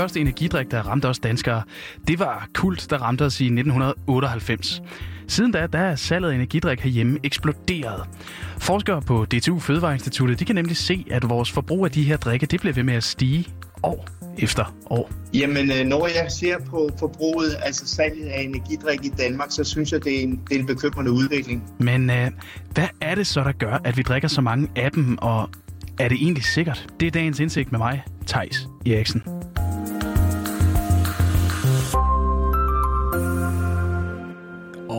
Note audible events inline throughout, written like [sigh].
allerførste energidrik, der ramte os danskere, det var kult, der ramte os i 1998. Siden da, der er salget af energidrik herhjemme eksploderet. Forskere på DTU Fødevareinstituttet, de kan nemlig se, at vores forbrug af de her drikke, det bliver ved med at stige år efter år. Jamen, øh, når jeg ser på forbruget, altså salget af energidrik i Danmark, så synes jeg, det er en, det er en bekymrende udvikling. Men uh, hvad er det så, der gør, at vi drikker så mange af dem, og er det egentlig sikkert? Det er dagens indsigt med mig, Tejs Eriksen.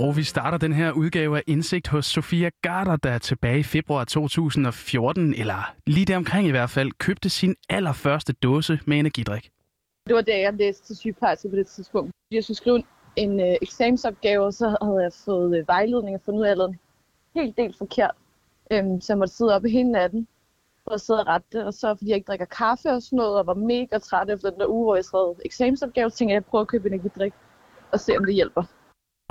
Og vi starter den her udgave af Indsigt hos Sofia Garter, der tilbage i februar 2014, eller lige deromkring i hvert fald, købte sin allerførste dåse med energidrik. Det var da jeg læste til sygeplejerske på det tidspunkt. Jeg skulle skrive en øh, eksamensopgave, og så havde jeg fået øh, vejledning og fundet ud af, at jeg en helt del forkert. Øhm, så jeg måtte sidde oppe hele natten for at sidde og rette det. Og så fordi jeg ikke drikker kaffe og sådan noget, og var mega træt efter den der uge, hvor jeg skrev eksamensopgave, så tænkte jeg, at jeg prøver at købe energidrik og se, om det hjælper.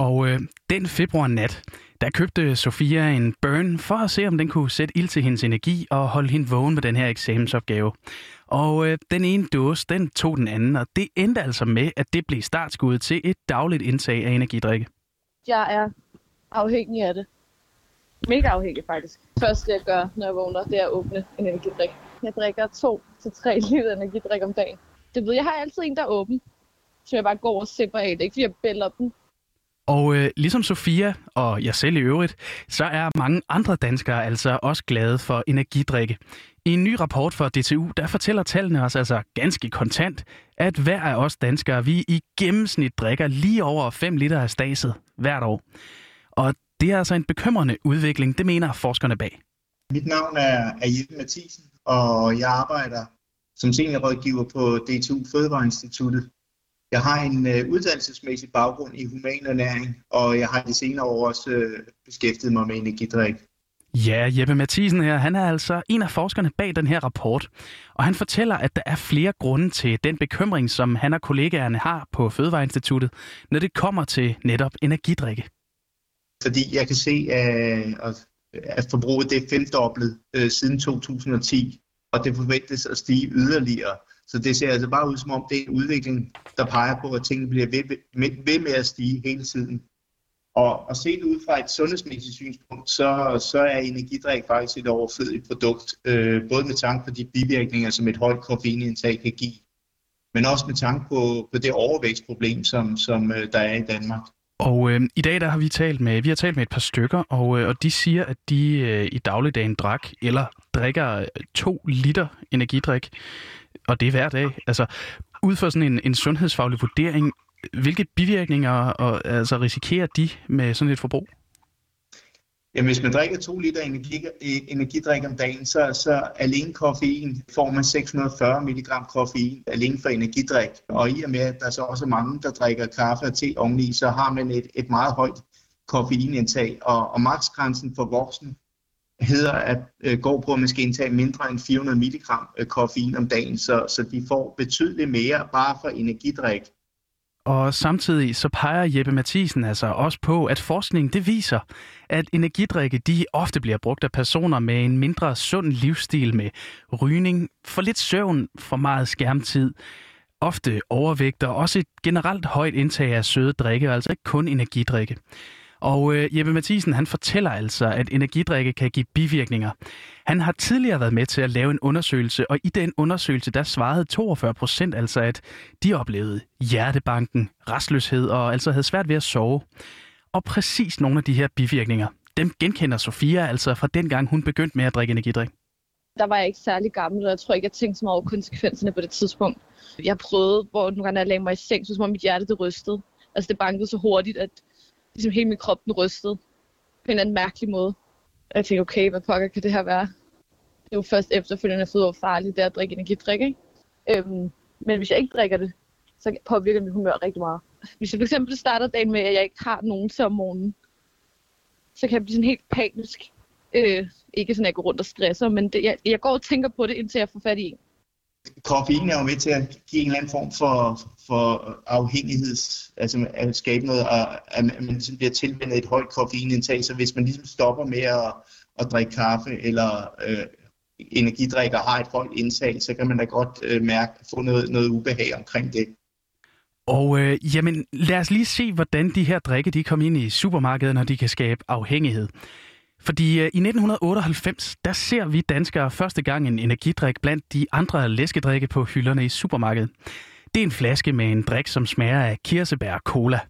Og øh, den februar nat, der købte Sofia en burn for at se, om den kunne sætte ild til hendes energi og holde hende vågen med den her eksamensopgave. Og øh, den ene dåse, den tog den anden, og det endte altså med, at det blev startskuddet til et dagligt indtag af energidrikke. Jeg er afhængig af det. Mega afhængig faktisk. Første jeg gør, når jeg vågner, det er at åbne en energidrik. Jeg drikker to til tre [laughs] liter energidrik om dagen. Det ved jeg har altid en, der er åben, så jeg bare går og sipper af det. Ikke fordi jeg bælder den og øh, ligesom Sofia og jeg selv i øvrigt, så er mange andre danskere altså også glade for energidrikke. I en ny rapport fra DTU, der fortæller tallene os altså ganske kontant, at hver af os danskere, vi i gennemsnit drikker lige over 5 liter af staset hvert år. Og det er altså en bekymrende udvikling, det mener forskerne bag. Mit navn er, er Jeppe Mathisen, og jeg arbejder som seniorrådgiver på DTU Fødevareinstituttet. Jeg har en øh, uddannelsesmæssig baggrund i humanernæring, og jeg har de senere år også øh, beskæftiget mig med energidrik. Ja, Jeppe Mathisen her, han er altså en af forskerne bag den her rapport, og han fortæller, at der er flere grunde til den bekymring, som han og kollegaerne har på Fødevareinstituttet, når det kommer til netop energidrikke. Fordi jeg kan se, at forbruget det er femdoblet øh, siden 2010, og det forventes at stige yderligere. Så det ser altså bare ud som om, det er en udvikling, der peger på, at tingene bliver ved, ved, ved med at stige hele tiden. Og, og set ud fra et sundhedsmæssigt synspunkt, så, så er energidrik faktisk et overflødigt produkt, øh, både med tanke på de bivirkninger, som et højt koffeinindtag kan give, men også med tanke på, på det overvægtsproblem, som, som øh, der er i Danmark. Og øh, i dag der har vi talt med vi har talt med et par stykker, og, øh, og de siger, at de øh, i dagligdagen drak eller drikker øh, to liter energidrik og det er hver dag. Altså, ud fra sådan en, en sundhedsfaglig vurdering, hvilke bivirkninger og, altså, risikerer de med sådan et forbrug? Jamen, hvis man drikker 2 liter energi, energidrik om dagen, så, så alene koffein får man 640 mg koffein alene for energidrik. Og i og med, at der så også er mange, der drikker kaffe og te oveni, så har man et, et meget højt koffeinindtag. Og, og maksgrænsen for voksne hedder at øh, går på, skal indtage mindre end 400 mg øh, koffein om dagen, så, så de får betydeligt mere bare for energidrik. Og samtidig så peger Jeppe Mathisen altså også på, at forskningen det viser, at energidrikke de ofte bliver brugt af personer med en mindre sund livsstil med rygning, for lidt søvn, for meget skærmtid, ofte overvægt og også et generelt højt indtag af søde drikke, altså ikke kun energidrikke. Og øh, Jeppe Mathisen, han fortæller altså, at energidrikke kan give bivirkninger. Han har tidligere været med til at lave en undersøgelse, og i den undersøgelse, der svarede 42 procent altså, at de oplevede hjertebanken, restløshed og altså havde svært ved at sove. Og præcis nogle af de her bivirkninger, dem genkender Sofia altså fra dengang hun begyndte med at drikke energidrik. Der var jeg ikke særlig gammel, og jeg tror ikke, jeg tænkte så meget over konsekvenserne på det tidspunkt. Jeg prøvede, hvor nogle gange jeg lagde mig i seng, så som om mit hjerte det rystede. Altså det bankede så hurtigt, at ligesom hele min krop den rystede på en eller anden mærkelig måde. Og jeg tænkte, okay, hvad pokker kan det her være? Det er jo først efterfølgende at jeg hvor farligt det er at drikke energidrik, ikke? Øhm, men hvis jeg ikke drikker det, så påvirker mit humør rigtig meget. Hvis jeg fx starter dagen med, at jeg ikke har nogen til om morgenen, så kan jeg blive sådan helt panisk. Øh, ikke sådan, at jeg går rundt og stresser, men det, jeg, jeg går og tænker på det, indtil jeg får fat i en koffein er jo med til at give en eller anden form for, for afhængighed, altså at skabe noget, at man ligesom bliver tilvendet et højt koffeinindtag, så hvis man ligesom stopper med at, at drikke kaffe eller øh, energidrikker har et højt indtag, så kan man da godt øh, mærke, få noget, noget ubehag omkring det. Og øh, jamen, lad os lige se, hvordan de her drikke de kommer ind i supermarkedet, når de kan skabe afhængighed. Fordi øh, i 1998, der ser vi danskere første gang en energidrik blandt de andre læskedrikke på hylderne i supermarkedet. Det er en flaske med en drik, som smager af kirsebær og cola.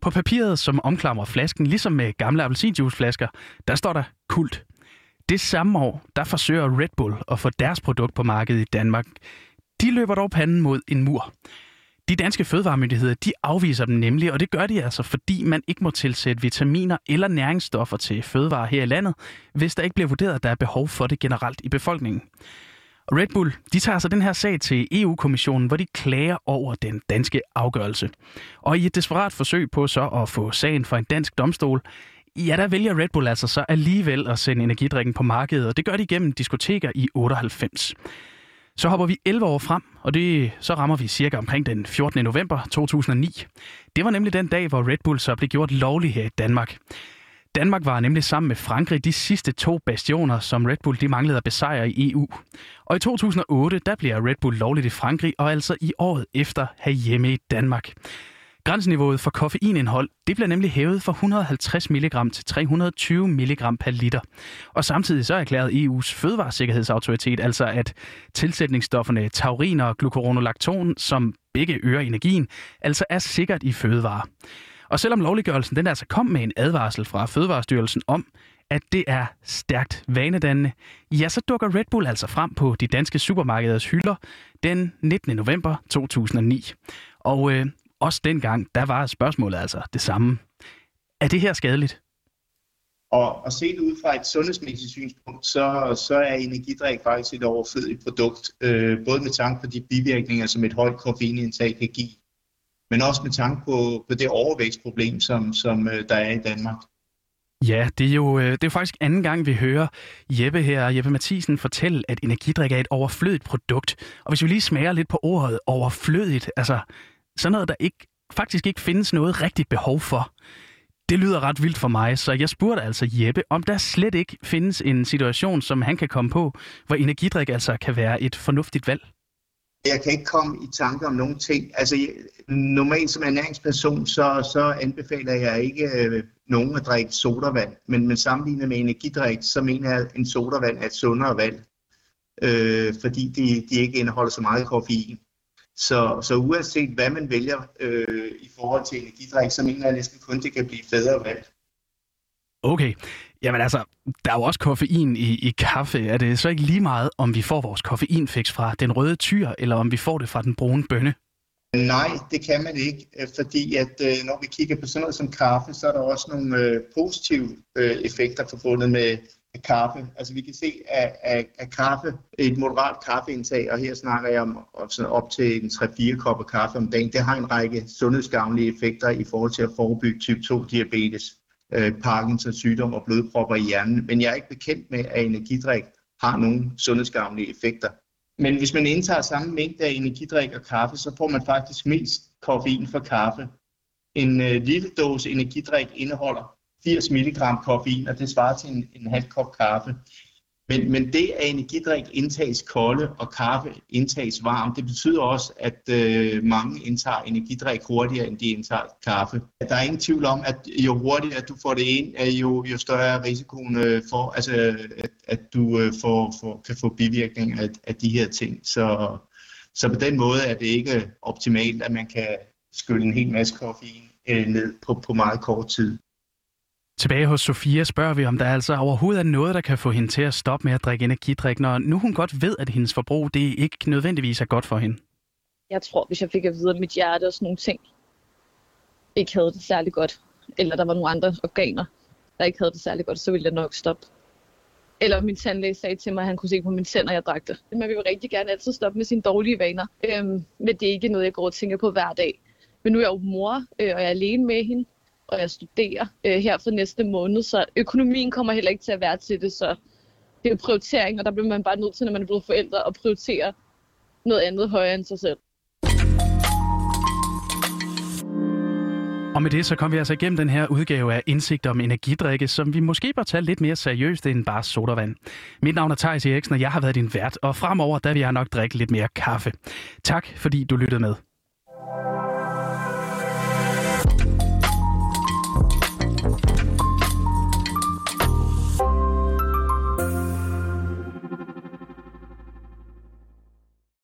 På papiret, som omklamrer flasken, ligesom med gamle appelsinjuiceflasker, der står der kult. Det samme år, der forsøger Red Bull at få deres produkt på markedet i Danmark. De løber dog panden mod en mur. De danske fødevaremyndigheder, de afviser dem nemlig, og det gør de altså, fordi man ikke må tilsætte vitaminer eller næringsstoffer til fødevarer her i landet, hvis der ikke bliver vurderet, at der er behov for det generelt i befolkningen. Og Red Bull, de tager så den her sag til EU-kommissionen, hvor de klager over den danske afgørelse. Og i et desperat forsøg på så at få sagen for en dansk domstol, ja, der vælger Red Bull altså så alligevel at sende energidrikken på markedet, og det gør de gennem diskoteker i 98. Så hopper vi 11 år frem, og det, så rammer vi cirka omkring den 14. november 2009. Det var nemlig den dag, hvor Red Bull så blev gjort lovlig her i Danmark. Danmark var nemlig sammen med Frankrig de sidste to bastioner, som Red Bull de manglede at besejre i EU. Og i 2008, der bliver Red Bull lovligt i Frankrig, og altså i året efter herhjemme i Danmark. Grænseniveauet for koffeinindhold det bliver nemlig hævet fra 150 mg til 320 mg per liter. Og samtidig så erklærede EU's fødevaresikkerhedsautoritet altså, at tilsætningsstofferne taurin og glucuronolacton, som begge øger energien, altså er sikkert i fødevarer. Og selvom lovliggørelsen den altså kom med en advarsel fra Fødevarestyrelsen om, at det er stærkt vanedannende, ja, så dukker Red Bull altså frem på de danske supermarkeders hylder den 19. november 2009. Og øh, også dengang, der var spørgsmålet altså det samme. Er det her skadeligt? Og, og set ud fra et sundhedsmæssigt synspunkt, så, så er energidrik faktisk et overflødigt produkt, øh, både med tanke på de bivirkninger, som et højt koffeinindtag kan give, men også med tanke på, på det overvægtsproblem, som, som øh, der er i Danmark. Ja, det er jo øh, det er faktisk anden gang, vi hører Jeppe her, Jeppe Mathisen, fortælle, at energidrik er et overflødigt produkt. Og hvis vi lige smager lidt på ordet overflødigt, altså sådan noget, der ikke, faktisk ikke findes noget rigtigt behov for. Det lyder ret vildt for mig, så jeg spurgte altså Jeppe, om der slet ikke findes en situation, som han kan komme på, hvor energidrik altså kan være et fornuftigt valg. Jeg kan ikke komme i tanke om nogen ting. Altså, normalt som ernæringsperson, så, så anbefaler jeg ikke øh, nogen at drikke sodavand. Men, men sammenlignet med energidrik, så mener jeg, at en sodavand er et sundere valg. Øh, fordi de, de ikke indeholder så meget koffein. Så, så uanset hvad man vælger øh, i forhold til energidrik, så mener jeg næsten kun, det kan blive bedre valg. Okay. Jamen altså, der er jo også koffein i, i kaffe. Er det så ikke lige meget, om vi får vores koffeinfix fra den røde tyr, eller om vi får det fra den brune bønne? Nej, det kan man ikke, øh, fordi at øh, når vi kigger på sådan noget som kaffe, så er der også nogle øh, positive øh, effekter forbundet med, af kaffe. Altså vi kan se, at, at, at kaffe, et moderat kaffeindtag, og her snakker jeg om op til en 3-4 kopper kaffe om dagen, det har en række sundhedsgavnlige effekter i forhold til at forebygge type 2 diabetes, øh, Parkinsons sygdom og blodpropper i hjernen. Men jeg er ikke bekendt med, at energidrik har nogle sundhedsgavnlige effekter. Men hvis man indtager samme mængde af energidrik og kaffe, så får man faktisk mest koffein for kaffe. En øh, lille dåse energidrik indeholder 80 mg koffein, og det svarer til en, en halv kop kaffe. Men, men det, at energidrik indtages kolde og kaffe indtages varmt, det betyder også, at øh, mange indtager energidrik hurtigere, end de indtager kaffe. Der er ingen tvivl om, at jo hurtigere du får det ind, øh, jo, jo større er risikoen øh, for, altså, at, at du øh, får, får, kan få bivirkninger af, af de her ting. Så, så på den måde er det ikke optimalt, at man kan skylle en hel masse koffein øh, ned på, på meget kort tid. Tilbage hos Sofia spørger vi, om der altså overhovedet er noget, der kan få hende til at stoppe med at drikke energidrik, når nu hun godt ved, at hendes forbrug det ikke nødvendigvis er godt for hende. Jeg tror, hvis jeg fik at vide, at mit hjerte og sådan nogle ting ikke havde det særlig godt, eller der var nogle andre organer, der ikke havde det særlig godt, så ville jeg nok stoppe. Eller min tandlæge sagde til mig, at han kunne se på mine tænder, jeg drak det. Man vil jo rigtig gerne altid stoppe med sine dårlige vaner. Øhm, men det er ikke noget, jeg går og tænker på hver dag. Men nu er jeg jo mor, øh, og jeg er alene med hende og jeg studerer øh, her for næste måned, så økonomien kommer heller ikke til at være til det, så det er jo prioritering, og der bliver man bare nødt til, når man er blevet forældre, at prioritere noget andet højere end sig selv. Og med det så kom vi altså igennem den her udgave af Indsigt om energidrikke, som vi måske bør tage lidt mere seriøst end bare sodavand. Mit navn er Thijs Eriksen, og jeg har været din vært, og fremover der vil jeg nok drikke lidt mere kaffe. Tak fordi du lyttede med.